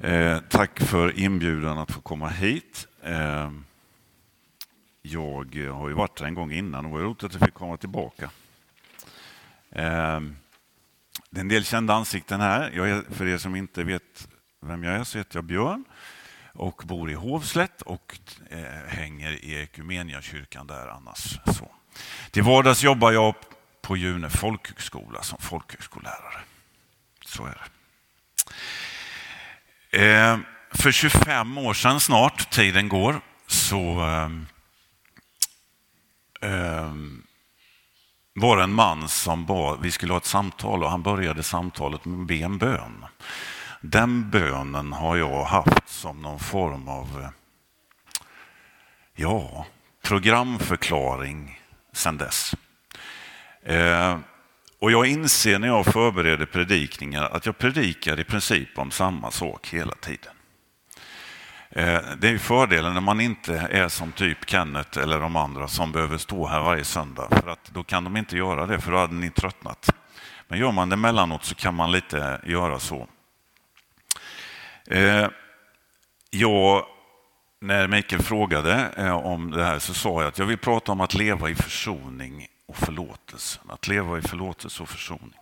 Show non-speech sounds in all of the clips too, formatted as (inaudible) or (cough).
Eh, tack för inbjudan att få komma hit. Eh, jag har ju varit här en gång innan och det var roligt att jag fick komma tillbaka. Eh, det är en del kända ansikten här. Jag är, för er som inte vet vem jag är så heter jag Björn och bor i Hovslätt och eh, hänger i Ekumeniakyrkan där annars. Så. Till vardags jobbar jag på June folkhögskola som folkhögskollärare. Så är det. Eh, för 25 år sedan snart, tiden går, så eh, eh, var det en man som bad, vi skulle ha ett samtal och han började samtalet med att be en bön. Den bönen har jag haft som någon form av ja, programförklaring sedan dess. Och jag inser när jag förbereder predikningar att jag predikar i princip om samma sak hela tiden. Eh, det är fördelen när man inte är som typ Kenneth eller de andra som behöver stå här varje söndag. För att då kan de inte göra det, för då hade ni tröttnat. Men gör man det emellanåt så kan man lite göra så. Eh, jag, när Mikael frågade eh, om det här så sa jag att jag vill prata om att leva i försoning och förlåtelsen, Att leva i förlåtelse och försoning.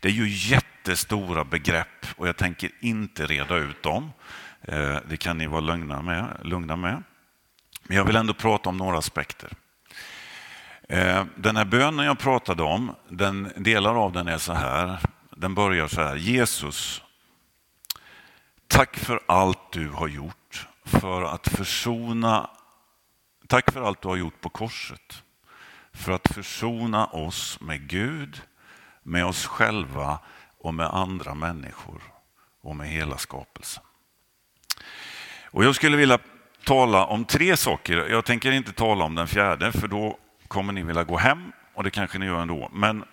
Det är ju jättestora begrepp och jag tänker inte reda ut dem. Eh, det kan ni vara lugna med. Lugna med. Men jag vill ändå prata om några aspekter. Eh, den här bönen jag pratade om, den, delar av den är så här. Den börjar så här. Jesus, tack för allt du har gjort för att försona Tack för allt du har gjort på korset för att försona oss med Gud, med oss själva och med andra människor och med hela skapelsen. Och jag skulle vilja tala om tre saker. Jag tänker inte tala om den fjärde för då kommer ni vilja gå hem och det kanske ni gör ändå. Men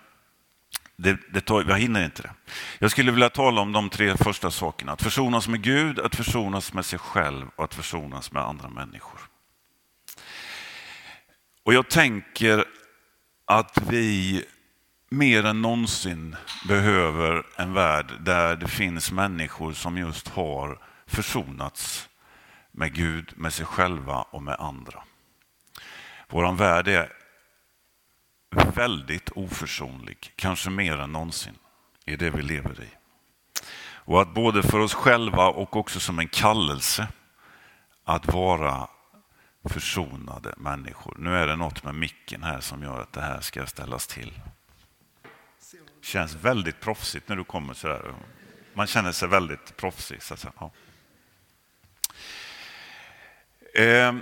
det, det tar, jag hinner inte det. Jag skulle vilja tala om de tre första sakerna. Att försonas med Gud, att försonas med sig själv och att försonas med andra människor. Och jag tänker att vi mer än någonsin behöver en värld där det finns människor som just har försonats med Gud, med sig själva och med andra. Vår värld är väldigt oförsonlig, kanske mer än någonsin i det vi lever i. Och att både för oss själva och också som en kallelse att vara försonade människor. Nu är det något med micken här som gör att det här ska ställas till. Känns väldigt proffsigt när du kommer så där. Man känner sig väldigt proffsig. Så att säga. Ja. Eh,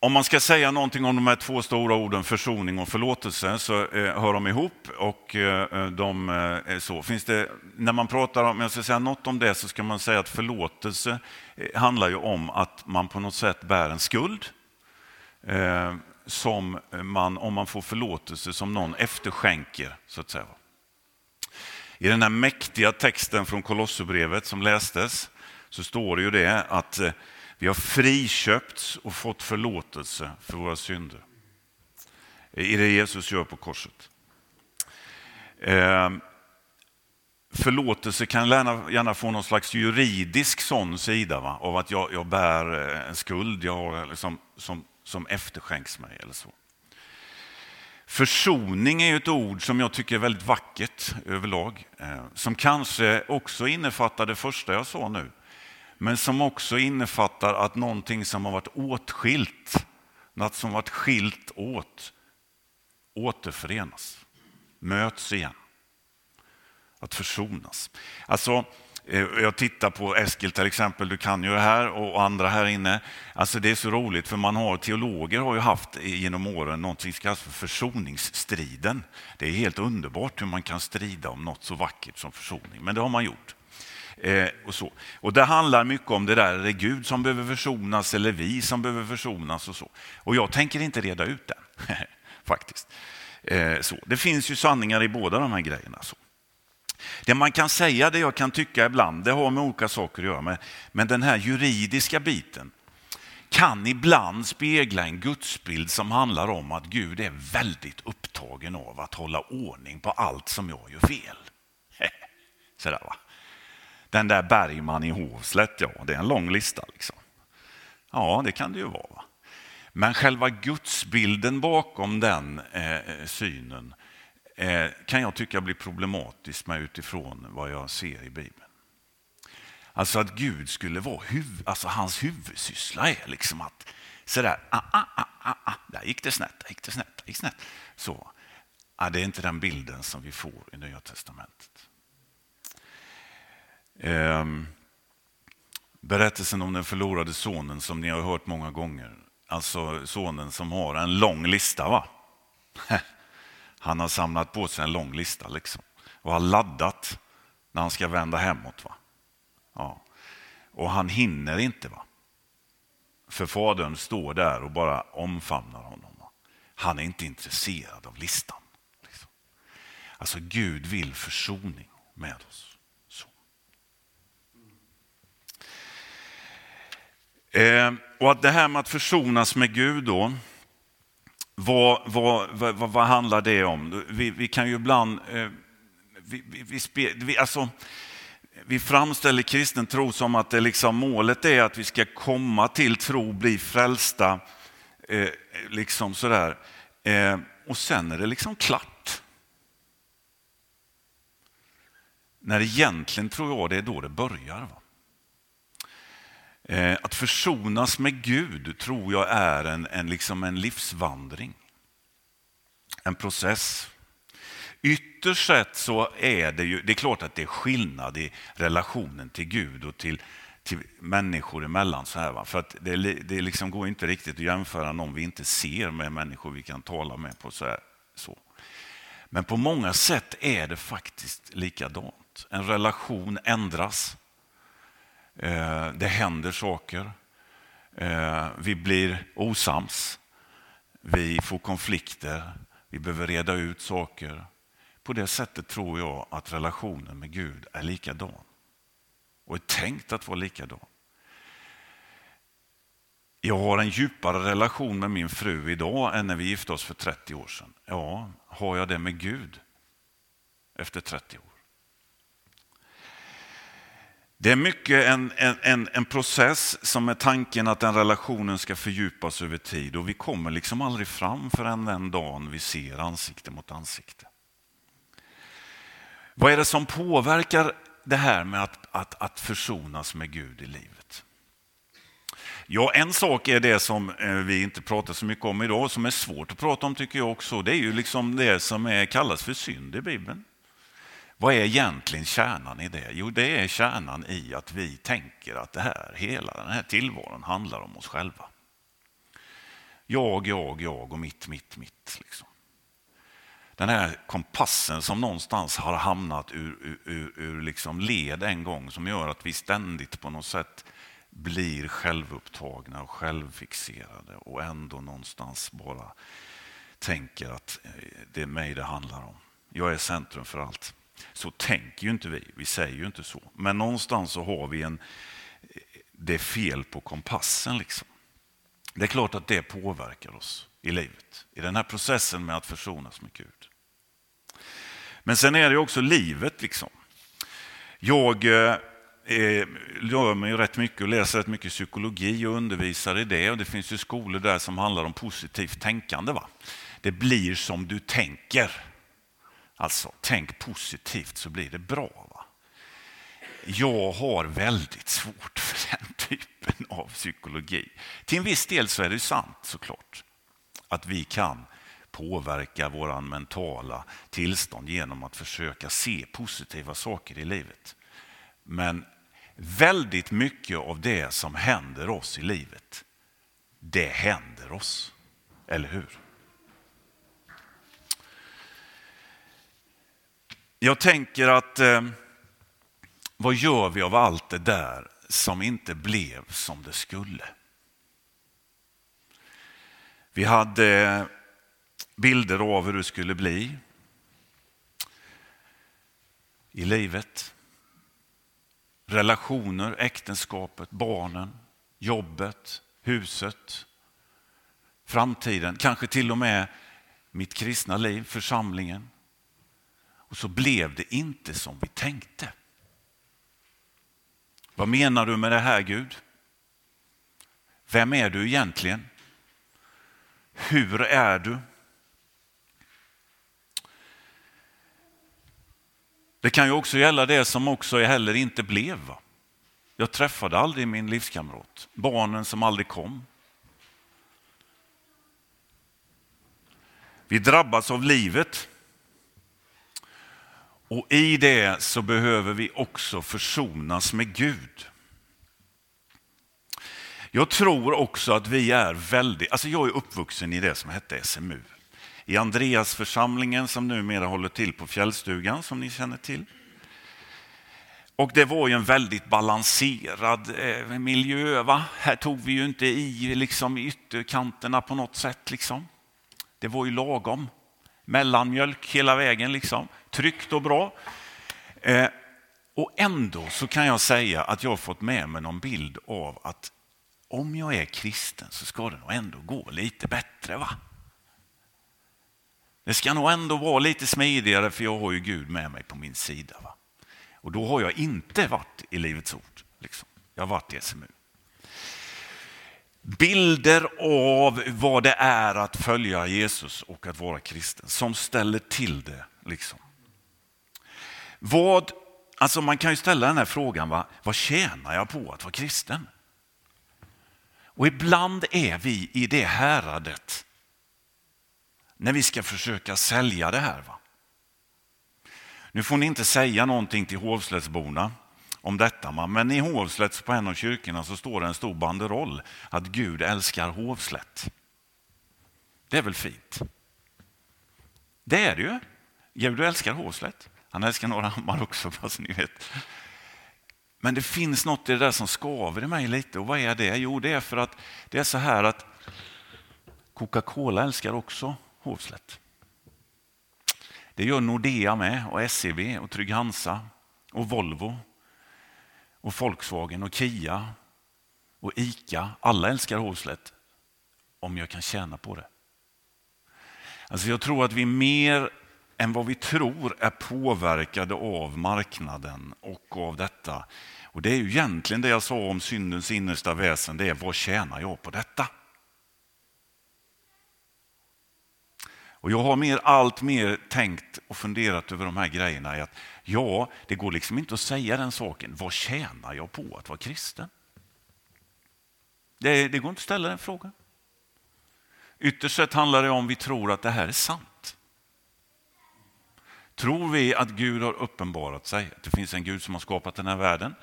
om man ska säga någonting om de här två stora orden försoning och förlåtelse så eh, hör de ihop och eh, eh de eh, är så. Finns det, när man pratar om, jag ska säga något om det så ska man säga att förlåtelse eh, handlar ju om att man på något sätt bär en skuld som man, om man får förlåtelse, som någon efterskänker så att säga. I den här mäktiga texten från Kolosserbrevet som lästes så står det ju det att vi har friköpts och fått förlåtelse för våra synder. I det Jesus gör på korset. Ehm, förlåtelse kan gärna, få någon slags juridisk sån sida va? av att jag, jag bär eh, en skuld jag har, eh, liksom, som, som efterskänks mig. eller så. Försoning är ett ord som jag tycker är väldigt vackert överlag. Eh, som kanske också innefattar det första jag sa nu men som också innefattar att någonting som har varit åtskilt, något som varit skilt åt, återförenas, möts igen. Att försonas. Alltså, eh, jag tittar på Eskil till exempel, du kan ju det här och andra här inne. Alltså det är så roligt för man har, teologer har ju haft genom åren någonting som kallas för försoningsstriden. Det är helt underbart hur man kan strida om något så vackert som försoning, men det har man gjort. Eh, och, så. och Det handlar mycket om det där, är det Gud som behöver försonas eller vi som behöver försonas och så. Och jag tänker inte reda ut den, (laughs) faktiskt. Eh, så. Det finns ju sanningar i båda de här grejerna. Så. Det man kan säga, det jag kan tycka ibland, det har med olika saker att göra med, men den här juridiska biten kan ibland spegla en gudsbild som handlar om att Gud är väldigt upptagen av att hålla ordning på allt som jag gör fel. (laughs) Sådär va? Den där Bergman i Hovslätt, ja, det är en lång lista. Liksom. Ja, det kan det ju vara. Men själva gudsbilden bakom den eh, eh, synen eh, kan jag tycka blir problematisk med utifrån vad jag ser i Bibeln. Alltså att Gud skulle vara huv, alltså hans huvudsyssla är liksom att sådär, ah, ah, ah, ah, ah, ah där gick det snett, där gick det snett, där gick det snett. Så, ah, det är inte den bilden som vi får i Nya Testamentet. Ehm, berättelsen om den förlorade sonen som ni har hört många gånger. Alltså sonen som har en lång lista. va? (laughs) Han har samlat på sig en lång lista liksom. och har laddat när han ska vända hemåt. Va? Ja. Och han hinner inte. va? För fadern står där och bara omfamnar honom. Va? Han är inte intresserad av listan. Liksom. Alltså Gud vill försoning med oss. Så. Eh, och att det här med att försonas med Gud då, vad, vad, vad, vad handlar det om? Vi, vi kan ju ibland... Eh, vi, vi, vi, spe, vi, alltså, vi framställer kristen tro som att det liksom, målet är att vi ska komma till tro, bli frälsta. Eh, liksom sådär. Eh, och sen är det liksom klart. När egentligen tror jag det är då det börjar. Va? Eh, att försonas med Gud tror jag är en, en, liksom en livsvandring. En process. Ytterst sett så är det ju, det är klart att det är skillnad i relationen till Gud och till, till människor emellan. Så här, va? För att det, det liksom går inte riktigt att jämföra någon vi inte ser med människor vi kan tala med på så här. Så. Men på många sätt är det faktiskt likadant. En relation ändras. Eh, det händer saker. Eh, vi blir osams. Vi får konflikter. Vi behöver reda ut saker. På det sättet tror jag att relationen med Gud är likadan. Och är tänkt att vara likadan. Jag har en djupare relation med min fru idag än när vi gifte oss för 30 år sedan. Ja, har jag det med Gud efter 30 år? Det är mycket en, en, en process som är tanken att den relationen ska fördjupas över tid och vi kommer liksom aldrig fram förrän den dagen vi ser ansikte mot ansikte. Vad är det som påverkar det här med att, att, att försonas med Gud i livet? Ja, en sak är det som eh, vi inte pratar så mycket om idag, som är svårt att prata om tycker jag också. Det är ju liksom det som är, kallas för synd i Bibeln. Vad är egentligen kärnan i det? Jo, det är kärnan i att vi tänker att det här, hela den här tillvaron handlar om oss själva. Jag, jag, jag och mitt, mitt, mitt. Liksom. Den här kompassen som någonstans har hamnat ur, ur, ur, liksom led en gång som gör att vi ständigt på något sätt blir självupptagna och självfixerade och ändå någonstans bara tänker att eh, det är mig det handlar om. Jag är centrum för allt. Så tänker ju inte vi, vi säger ju inte så. Men någonstans så har vi en, det är fel på kompassen. Liksom. Det är klart att det påverkar oss i livet, i den här processen med att försonas med Gud. Men sen är det också livet. liksom. Jag eh, eh gör mig rätt mycket och läser rätt mycket psykologi och undervisar i det. Och Det finns ju skolor där som handlar om positivt tänkande. Va? Det blir som du tänker. Alltså, tänk positivt så blir det bra. Va? Jag har väldigt svårt för den (laughs) typen av psykologi. Till en viss del så är det sant såklart. Att vi kan påverka våra mentala tillstånd genom att försöka se positiva saker i livet. Men väldigt mycket av det som händer oss i livet, det händer oss. Eller hur? Jag tänker att eh, vad gör vi av allt det där som inte blev som det skulle? Vi hade eh, bilder av hur det skulle bli i livet. Relationer, äktenskapet, barnen, jobbet, huset, framtiden, kanske till och med mitt kristna liv, församlingen. Och så blev det inte som vi tänkte. Vad menar du med det här Gud? Vem är du egentligen? Hur är du? Det kan ju också gälla det som också heller inte blev. Va? Jag träffade aldrig min livskamrat. Barnen som aldrig kom. Vi drabbas av livet. Och i det så behöver vi också försonas med Gud. Jag tror också att vi är väldigt, alltså jag är uppvuxen i det som hette SMU. I Andreasförsamlingen som numera håller till på Fjällstugan som ni känner till. Och det var ju en väldigt balanserad eh, miljö. Va? Här tog vi ju inte i liksom, ytterkanterna på något sätt. Liksom. Det var ju lagom. Mellanmjölk hela vägen, liksom. tryggt och bra. Eh, och ändå så kan jag säga att jag har fått med mig någon bild av att om jag är kristen så ska det nog ändå gå lite bättre. va? Det ska nog ändå vara lite smidigare för jag har ju Gud med mig på min sida. Va? Och då har jag inte varit i Livets Ord. Liksom. Jag har varit i SMU. Bilder av vad det är att följa Jesus och att vara kristen som ställer till det. Liksom. Vad, alltså man kan ju ställa den här frågan, va? vad tjänar jag på att vara kristen? Och ibland är vi i det häradet när vi ska försöka sälja det här. Va? Nu får ni inte säga någonting till Hovslättsborna om detta, men i Hovslätt på en av kyrkorna så står det en stor banderoll att Gud älskar Hovslätt. Det är väl fint? Det är det ju. Gud älskar Hovslätt. Han älskar Norra Hammar också, (laughs) fast ni vet. Men det finns något i det där som skaver i mig lite. Och vad är det? Jo, det är för att det är så här att Coca-Cola älskar också Hovslätt. Det gör Nordea med och SEB och Trygg-Hansa och Volvo och Volkswagen och Kia och ICA. Alla älskar Hovslätt om jag kan tjäna på det. Alltså jag tror att vi mer än vad vi tror är påverkade av marknaden och av detta. Och Det är ju egentligen det jag sa om syndens innersta väsen, det är vad tjänar jag på detta? Och Jag har mer, allt mer tänkt och funderat över de här grejerna. Att ja, det går liksom inte att säga den saken. Vad tjänar jag på att vara kristen? Det, det går inte att ställa den frågan. Ytterst sett handlar det om vi tror att det här är sant. Tror vi att Gud har uppenbarat sig, att det finns en Gud som har skapat den här världen,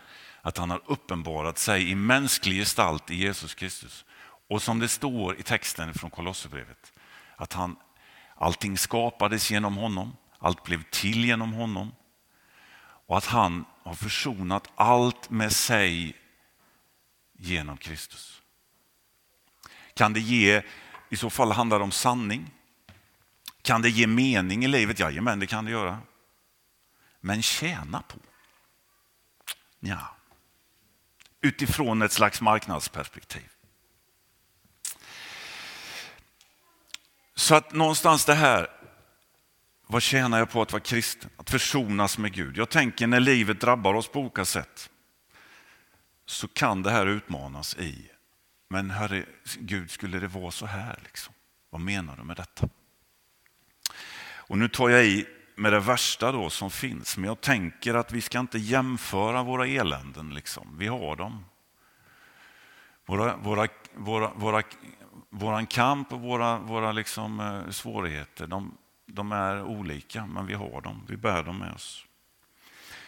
att han har uppenbarat sig i mänsklig gestalt i Jesus Kristus. Och som det står i texten från Kolosserbrevet, att han Allting skapades genom honom, allt blev till genom honom och att han har försonat allt med sig genom Kristus. Kan det ge, i så fall handlar det om sanning. Kan det ge mening i livet? Jajamän, det kan det göra. Men tjäna på? Ja. Utifrån ett slags marknadsperspektiv. Så att någonstans det här, vad tjänar jag på att vara kristen? Att försonas med Gud. Jag tänker när livet drabbar oss på olika sätt så kan det här utmanas i, men herre Gud, skulle det vara så här? Liksom? Vad menar du med detta? Och nu tar jag i med det värsta då som finns, men jag tänker att vi ska inte jämföra våra eländen. Liksom. Vi har dem. Våra, våra, våra, våra vår kamp och våra, våra liksom, eh, svårigheter, de, de, är olika, men vi har dem. Vi bär dem med oss.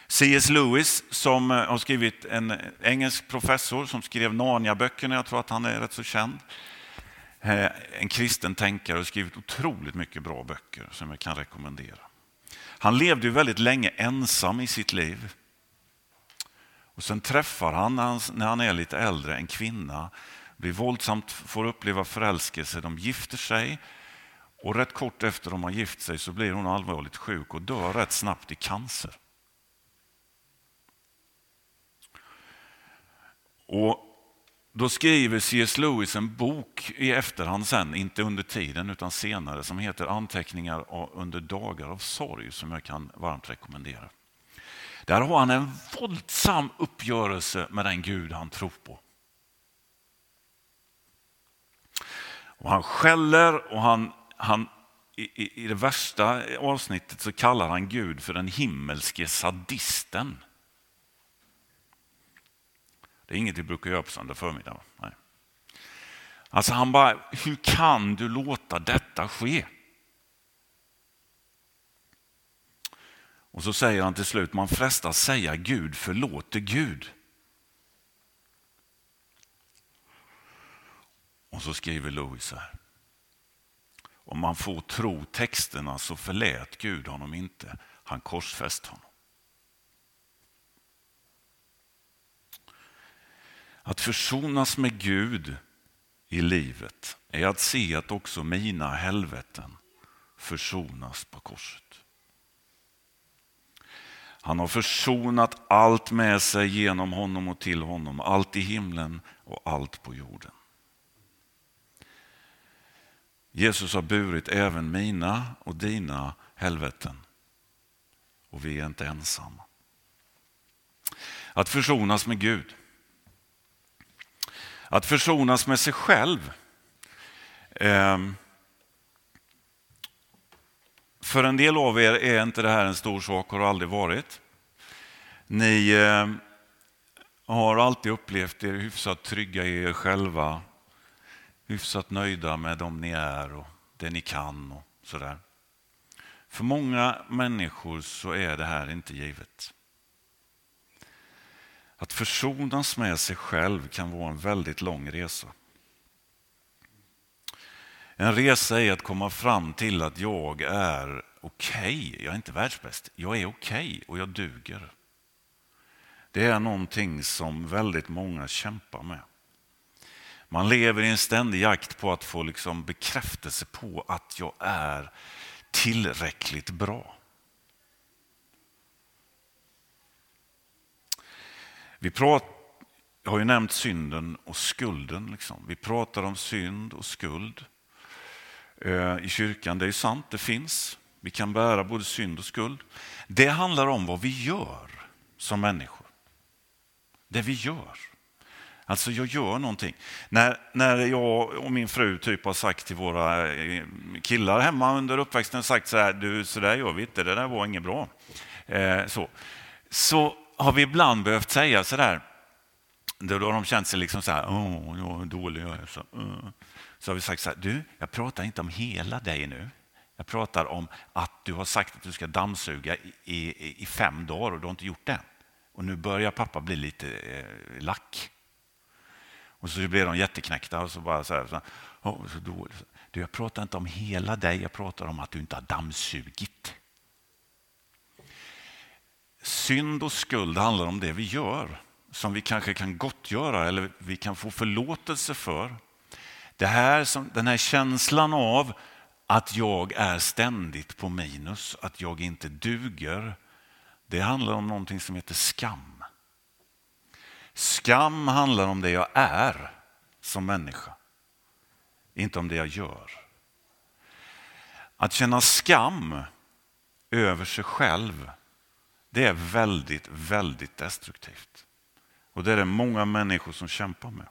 C.S. Lewis, som eh, har skrivit en engelsk professor som skrev Narnia-böckerna, jag tror att han är rätt så känd. Eh, en kristen tänkare och skrivit otroligt mycket bra böcker som jag kan rekommendera. Han levde ju väldigt länge ensam i sitt liv. Och Sen träffar han, när han är lite äldre, en kvinna blir våldsamt, får uppleva förälskelse, de gifter sig och rätt kort efter de har gift sig så blir hon allvarligt sjuk och dör rätt snabbt i cancer. Och då skriver C.S. Lewis en bok i efterhand sen, inte under tiden utan senare, som heter Anteckningar under dagar av sorg, som jag kan varmt rekommendera. Där har han en våldsam uppgörelse med den Gud han tror på. Och han skäller och han, han i, i det värsta avsnittet så kallar han Gud för den himmelske sadisten. Det är inget vi brukar göra på söndag förmiddag. Nej. Alltså han bara, hur kan du låta detta ske? Och så säger han till slut, man frestas säga Gud förlåter Gud. Och så skriver Louis så här. Om man får tro texterna så förlät Gud honom inte, han korsfäst honom. Att försonas med Gud i livet är att se att också mina helveten försonas på korset. Han har försonat allt med sig genom honom och till honom, allt i himlen och allt på jorden. Jesus har burit även mina och dina helveten och vi är inte ensamma. Att försonas med Gud. Att försonas med sig själv. Ehm, för en del av er är inte det här en stor sak, har aldrig varit. Ni ehm, har alltid upplevt er hyfsat trygga i er själva, hyfsat nöjda med dem ni är och det ni kan och sådär. För många människor så är det här inte givet. Att försonas med sig själv kan vara en väldigt lång resa. En resa är att komma fram till att jag är okej. Okay. Jag är inte världsbäst. Jag är okej okay och jag duger. Det är någonting som väldigt många kämpar med. Man lever i en ständig jakt på att få liksom bekräftelse på att jag är tillräckligt bra. Vi pratar, jag har ju nämnt synden och skulden. Liksom. Vi pratar om synd och skuld eh, i kyrkan. Det är sant, det finns. Vi kan bära både synd och skuld. Det handlar om vad vi gör som människor. Det vi gör. Alltså jag gör någonting. När, när jag och min fru typ har sagt till våra eh, killar hemma under uppväxten, sagt så här, du så där gör vi inte, det där var inget bra. Eh, så. så har vi ibland behövt säga så där, då har de känt sig liksom så här, åh, jag är dålig. Jag är så, uh. så har vi sagt så här, du, jag pratar inte om hela dig nu. Jag pratar om att du har sagt att du ska dammsuga i, i, i fem dagar och du har inte gjort det. Och nu börjar pappa bli lite eh, lack. Och så blev de jätteknäckta och så bara så här, så, oh, så dåligt. Du, jag pratar inte om hela dig, jag pratar om att du inte har dammsugit. Synd och skuld handlar om det vi gör, som vi kanske kan gottgöra eller vi kan få förlåtelse för. Det här som, den här känslan av att jag är ständigt på minus, att jag inte duger, det handlar om någonting som heter skam. Skam handlar om det jag är som människa, inte om det jag gör. Att känna skam över sig själv, det är väldigt, väldigt destruktivt. Och det är det många människor som kämpar med.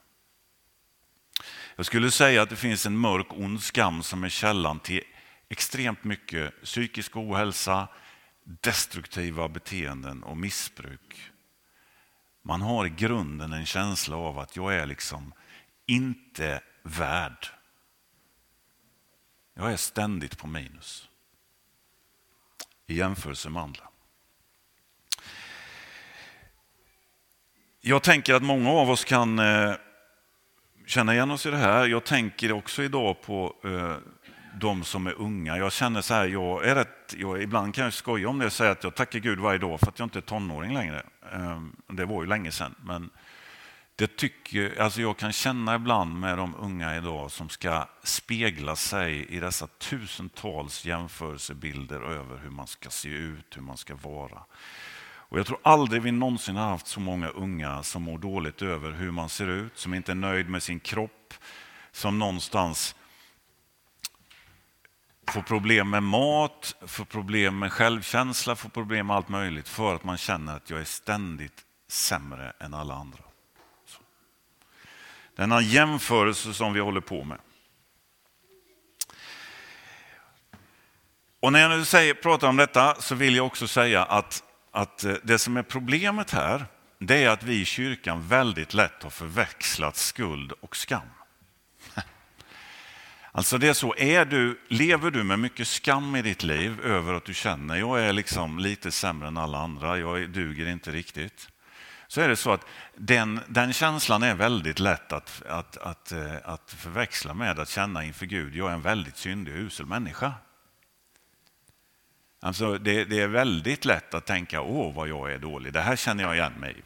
Jag skulle säga att det finns en mörk ond skam som är källan till extremt mycket psykisk ohälsa, destruktiva beteenden och missbruk. Man har i grunden en känsla av att jag är liksom inte värd. Jag är ständigt på minus i jämförelse med andra. Jag tänker att många av oss kan eh, känna igen oss i det här. Jag tänker också idag på eh, de som är unga. Jag känner så här, jag är rätt, jag, ibland kan jag skoja om det och säga att jag tackar Gud varje dag för att jag inte är tonåring längre. Ehm, det var ju länge sedan. Men det tycker, alltså jag kan känna ibland med de unga idag som ska spegla sig i dessa tusentals jämförelsebilder över hur man ska se ut, hur man ska vara. Och jag tror aldrig vi någonsin har haft så många unga som mår dåligt över hur man ser ut, som inte är nöjd med sin kropp, som någonstans får problem med mat, får problem med självkänsla, får problem med allt möjligt för att man känner att jag är ständigt sämre än alla andra. Så. Denna jämförelse som vi håller på med. Och när jag nu säger, pratar om detta så vill jag också säga att, att eh, det som är problemet här, det är att vi i kyrkan väldigt lätt har förväxlat skuld och skam. (laughs) Alltså det är så, är du, lever du med mycket skam i ditt liv över att du känner jag är liksom lite sämre än alla andra, jag duger inte riktigt. Så är det så att den, den känslan är väldigt lätt att, att, att, eh, att förväxla med att känna inför Gud, jag är en väldigt syndig och usel människa. Alltså det, det, är väldigt lätt att tänka, åh vad jag är dålig, det här känner jag igen mig i.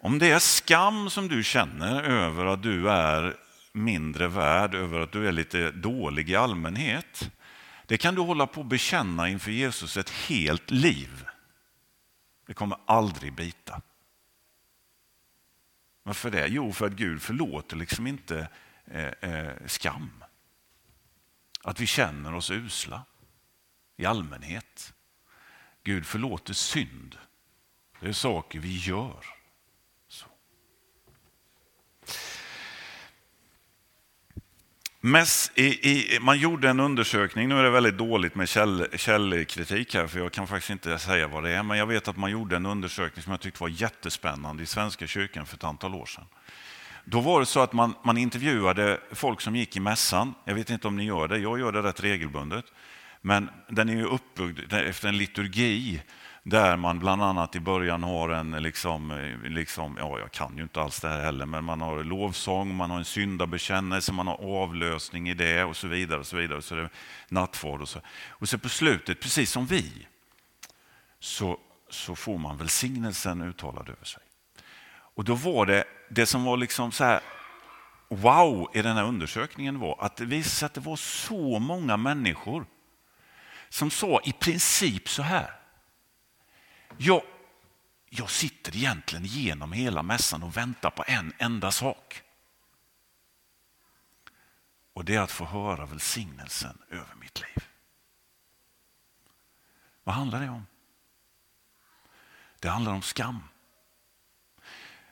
Om det är skam som du känner över att du är mindre värd, över att du är lite dålig i allmänhet, det kan du hålla på att bekänna inför Jesus ett helt liv. Det kommer aldrig bita. Varför det? Jo, för att Gud förlåter liksom inte eh, eh, skam. Att vi känner oss usla i allmänhet. Gud förlåter synd. Det är saker vi gör. Mest i, i, man gjorde en undersökning, nu är det väldigt dåligt med käll, källkritik här för jag kan faktiskt inte säga vad det är, men jag vet att man gjorde en undersökning som jag tyckte var jättespännande i Svenska kyrkan för ett antal år sedan. Då var det så att man, man intervjuade folk som gick i mässan, jag vet inte om ni gör det, jag gör det rätt regelbundet, men den är ju uppbyggd efter en liturgi där man bland annat i början har en, liksom, eh, liksom, ja jag kan ju inte alls det här heller, men man har lovsång, man har en syndabekännelse, man har avlösning i det och så vidare. Och så vidare, så det nattvard och så. Och så på slutet, precis som vi, så, så får man välsignelsen uttalad över sig. Och då var det, det som var liksom så här, wow i den här undersökningen var att det visade sig att det var så många människor som sa i princip så här. Jag, jag sitter egentligen genom hela mässan och väntar på en enda sak. Och det är att få höra välsignelsen över mitt liv. Vad handlar det om? Det handlar om skam.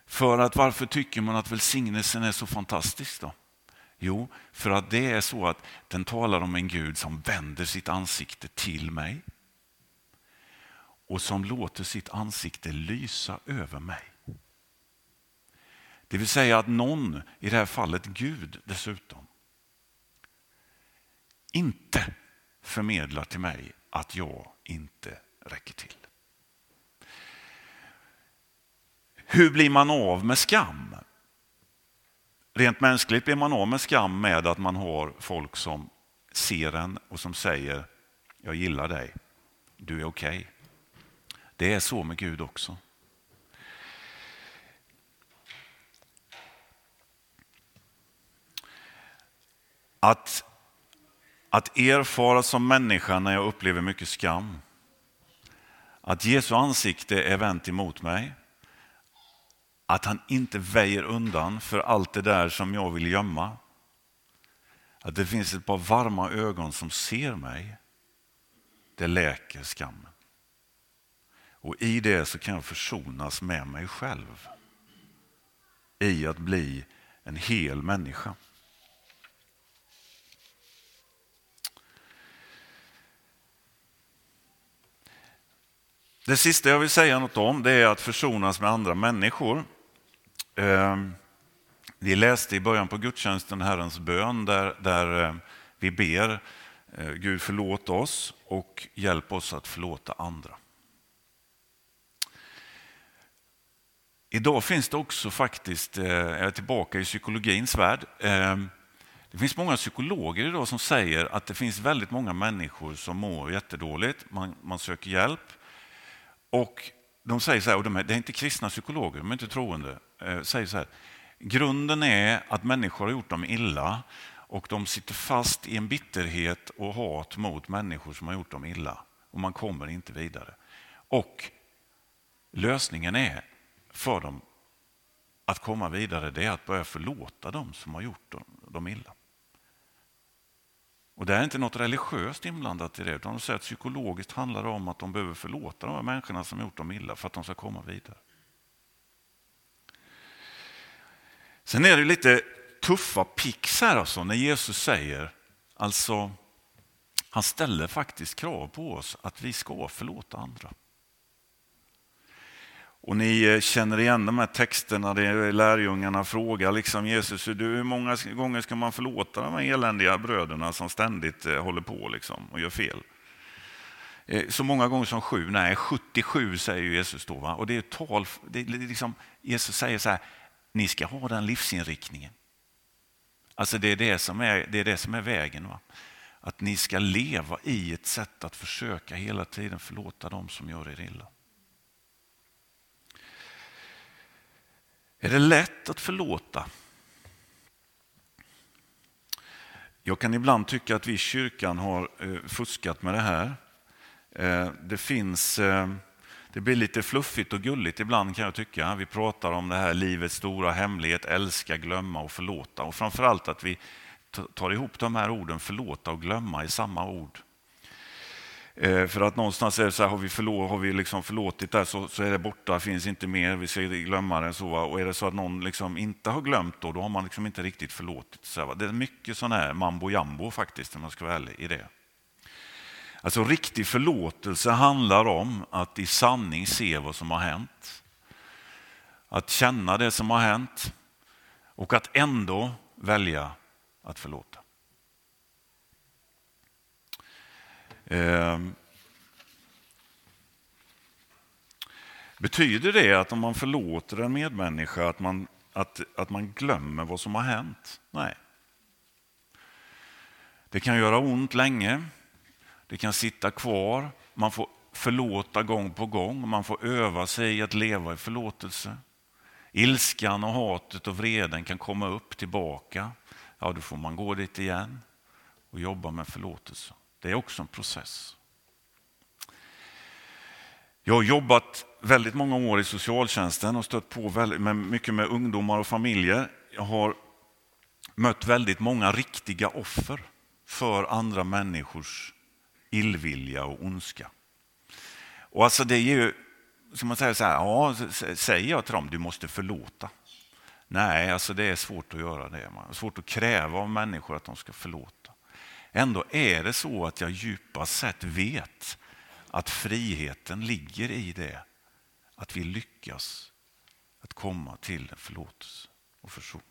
För att varför tycker man att välsignelsen är så fantastisk då? Jo, för att det är så att den talar om en Gud som vänder sitt ansikte till mig och som låter sitt ansikte lysa över mig. Det vill säga att någon, i det här fallet Gud dessutom, inte förmedlar till mig att jag inte räcker till. Hur blir man av med skam? Rent mänskligt blir man av med skam med att man har folk som ser en och som säger jag gillar dig, du är okej. Okay. Det är så med Gud också. Att, att erfara som människa när jag upplever mycket skam. Att Jesu ansikte är vänt emot mig. Att han inte väjer undan för allt det där som jag vill gömma. Att det finns ett par varma ögon som ser mig. Det läker skammen. Och i det så kan jag försonas med mig själv. I att bli en hel människa. Det sista jag vill säga något om det är att försonas med andra människor. Ehm, vi läste i början på gudstjänsten Herrens bön där, där eh, vi ber eh, Gud förlåt oss och hjälp oss att förlåta andra. Idag finns det också faktiskt, eh, jag är tillbaka i psykologins värld, ehm, det finns många psykologer idag som säger att det finns väldigt många människor som mår jättedåligt, man, man söker hjälp. Och de säger så här, och de är, det är inte kristna psykologer, de är inte troende, eh, säger så här, grunden är att människor har gjort dem illa och de sitter fast i en bitterhet och hat mot människor som har gjort dem illa och man kommer inte vidare. Och lösningen är för dem att komma vidare det är att börja förlåta dem som har gjort dem illa. Och det är inte något religiöst inblandat i det, utan de säger att psykologiskt handlar det om att de behöver förlåta de här människorna som gjort dem illa för att de ska komma vidare. Sen är det lite tuffa pix här alltså när Jesus säger, alltså han ställer faktiskt krav på oss att vi ska förlåta andra. Och ni eh, känner igen de här texterna där lärjungarna frågar liksom Jesus, hur många gånger ska man förlåta de här eländiga bröderna som ständigt eh, håller på liksom och gör fel? Eh, så många gånger som sju, nej 77 säger Jesus då. Va? Och det är tal, det är liksom, Jesus säger så här, ni ska ha den livsinriktningen. Alltså det är det som är, det är, det som är vägen. Va? Att ni ska leva i ett sätt att försöka hela tiden förlåta dem som gör er illa. Är det lätt att förlåta? Jag kan ibland tycka att vi i kyrkan har eh, fuskat med det här. Eh, det finns... Eh, det blir lite fluffigt och gulligt ibland kan jag tycka. Vi pratar om det här livets stora hemlighet, älska, glömma och förlåta. Och framförallt att vi tar ihop de här orden förlåta och glömma i samma ord. Eh, för att någonstans är det så här, har vi, förlå, har vi liksom förlåtit det så, så är det borta, finns inte mer, vi ska glömma det. Så, och är det så att någon liksom inte har glömt då, då har man liksom inte riktigt förlåtit. Så, det är mycket sån här mambo jambo faktiskt, om man ska vara ärlig i det. Alltså riktig förlåtelse handlar om att i sanning se vad som har hänt. Att känna det som har hänt och att ändå välja att förlåta. Eh, Ehm, betyder det att om man förlåter en medmänniska att man, att, att man glömmer vad som har hänt? Nej. Det kan göra ont länge, det kan sitta kvar, man får förlåta gång på gång, man får öva sig i att leva i förlåtelse. Ilskan och hatet och vreden kan komma upp tillbaka. Ja, då får man gå dit igen och jobba med förlåtelse. Det är också en process. Jag har jobbat väldigt många år i socialtjänsten och stött på väldigt, med, mycket med ungdomar och familjer. Jag har mött väldigt många riktiga offer för andra människors illvilja och ondska. Och alltså det är ju, som man säger så här, ja, säger jag till dem, du måste förlåta. Nej, alltså det är svårt att göra det. Det är svårt att kräva av människor att de ska förlåta. Ändå är det så att jag djupast sett vet att friheten ligger i det. Att vi lyckas att komma till en förlåtelse och försoning.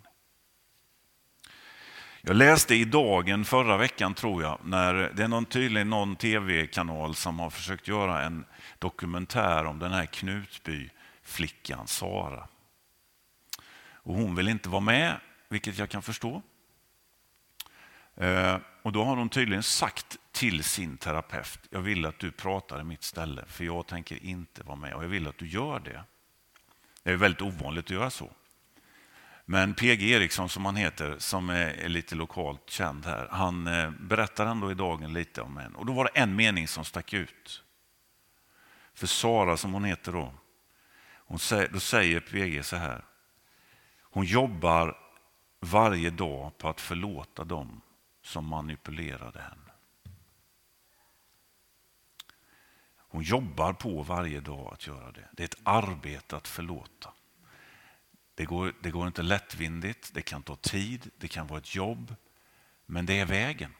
Jag läste i Dagen förra veckan, tror jag, när det är någon, tydligen någon tv-kanal som har försökt göra en dokumentär om den här Knutby-flickan Sara. Och hon vill inte vara med, vilket jag kan förstå. Eh, och då har hon tydligen sagt till sin terapeut, jag vill att du pratar i mitt ställe, för jag tänker inte vara med och jag vill att du gör det. Det är väldigt ovanligt att göra så. Men PG Eriksson som han heter, som är lite lokalt känd här, han eh, berättar ändå i dagen lite om en. Och då var det en mening som stack ut. För Sara, som hon heter då, hon säger, då säger PG så här. Hon jobbar varje dag på att förlåta dem som manipulerade henne. Hon jobbar på varje dag att göra det. Det är ett arbete att förlåta. Det går, det går inte lättvindigt, det kan ta tid, det kan vara ett jobb. Men det är vägen.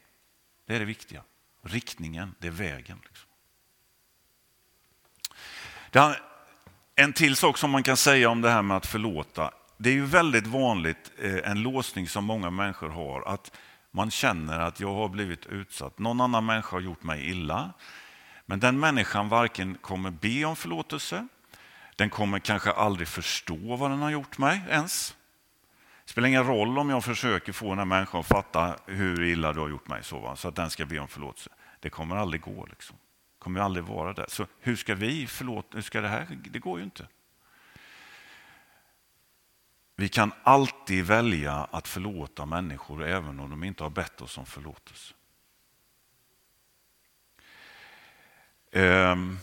Det är det viktiga. Riktningen, det är vägen. Liksom. Det en till sak som man kan säga om det här med att förlåta. Det är ju väldigt vanligt, eh, en låsning som många människor har, att man känner att jag har blivit utsatt. Någon annan människa har gjort mig illa. Men den människan varken kommer be om förlåtelse, den kommer kanske aldrig förstå vad den har gjort mig ens. Det spelar ingen roll om jag försöker få den här människan att fatta hur illa du har gjort mig så, va? så att den ska be om förlåtelse. Det kommer aldrig gå. Liksom. Det kommer aldrig vara där. Så hur ska vi förlåta? Hur ska det här? Det går ju inte. Vi kan alltid välja att förlåta människor även om de inte har bett oss om förlåtelse. Ehm,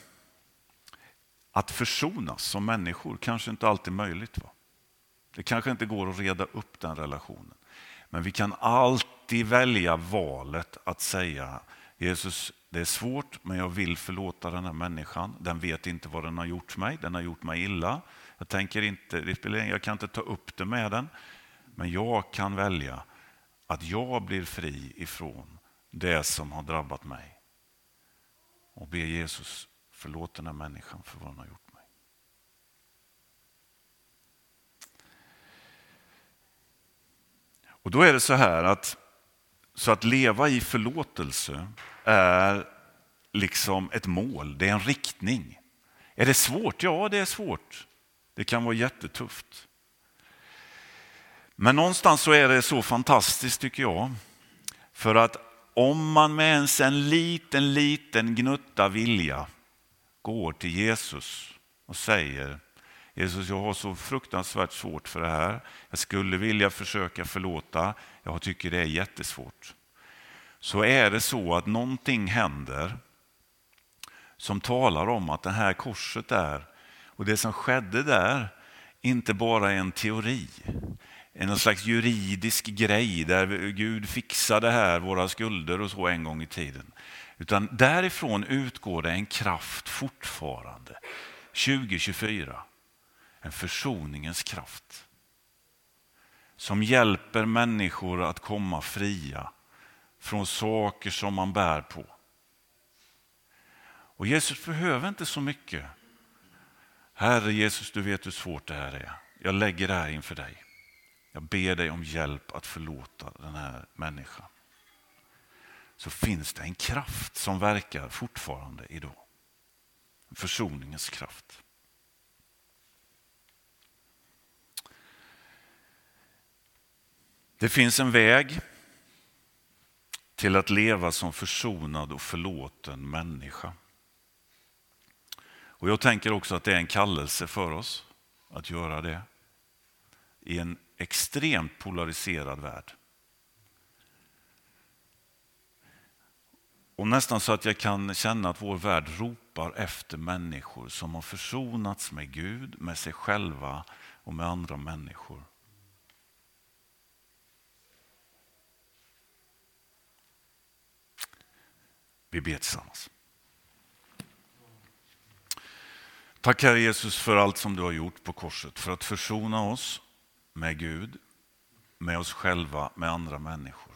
att försonas som människor kanske inte alltid är möjligt. Va? Det kanske inte går att reda upp den relationen. Men vi kan alltid välja valet att säga Jesus, det är svårt men jag vill förlåta den här människan. Den vet inte vad den har gjort mig, den har gjort mig illa. Jag, tänker inte, jag kan inte ta upp det med den, men jag kan välja att jag blir fri ifrån det som har drabbat mig. Och be Jesus förlåt den här människan för vad den har gjort mig. Och då är det så här att så att leva i förlåtelse är liksom ett mål, det är en riktning. Är det svårt? Ja, det är svårt. Det kan vara jättetufft. Men någonstans så är det så fantastiskt tycker jag. För att om man med ens en liten, liten gnutta vilja går till Jesus och säger Jesus, jag har så fruktansvärt svårt för det här. Jag skulle vilja försöka förlåta. Jag tycker det är jättesvårt. Så är det så att någonting händer som talar om att det här korset där och det som skedde där inte bara är en teori, en slags juridisk grej där Gud fixade här våra skulder och så en gång i tiden. Utan därifrån utgår det en kraft fortfarande, 2024. En försoningens kraft. Som hjälper människor att komma fria från saker som man bär på. Och Jesus behöver inte så mycket. Herre Jesus, du vet hur svårt det här är. Jag lägger det här inför dig. Jag ber dig om hjälp att förlåta den här människan. Så finns det en kraft som verkar fortfarande idag. Försoningens kraft. Det finns en väg till att leva som försonad och förlåten människa. Och Jag tänker också att det är en kallelse för oss att göra det i en extremt polariserad värld. Och nästan så att jag kan känna att vår värld ropar efter människor som har försonats med Gud, med sig själva och med andra människor. Vi ber tillsammans. Tack Herre Jesus för allt som du har gjort på korset, för att försona oss med Gud, med oss själva, med andra människor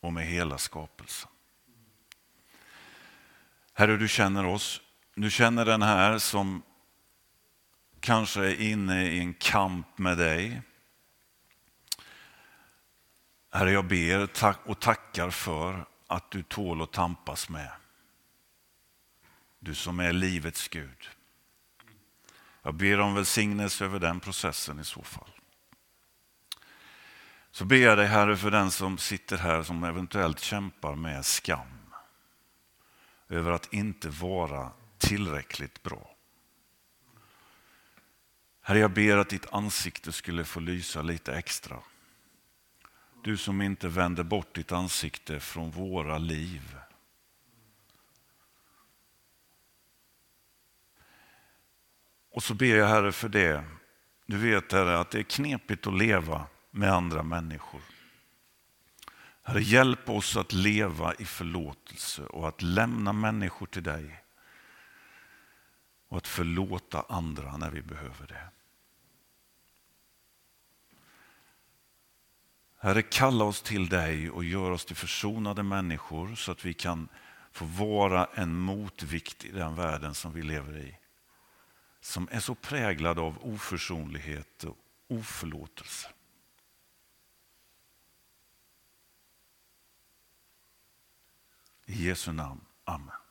och med hela skapelsen. Herre, du känner oss. Du känner den här som kanske är inne i en kamp med dig. Herre, jag ber och tackar för att du tål att tampas med. Du som är livets Gud. Jag ber om välsignelse över den processen i så fall. Så ber jag dig Herre för den som sitter här som eventuellt kämpar med skam. Över att inte vara tillräckligt bra. Herre, jag ber att ditt ansikte skulle få lysa lite extra. Du som inte vänder bort ditt ansikte från våra liv. Och så ber jag Herre för det. Du vet Herre att det är knepigt att leva med andra människor. Herre, hjälp oss att leva i förlåtelse och att lämna människor till dig. Och att förlåta andra när vi behöver det. Herre, kalla oss till dig och gör oss till försonade människor så att vi kan få vara en motvikt i den världen som vi lever i. Som är så präglad av oförsonlighet och oförlåtelse. I Jesu namn. Amen.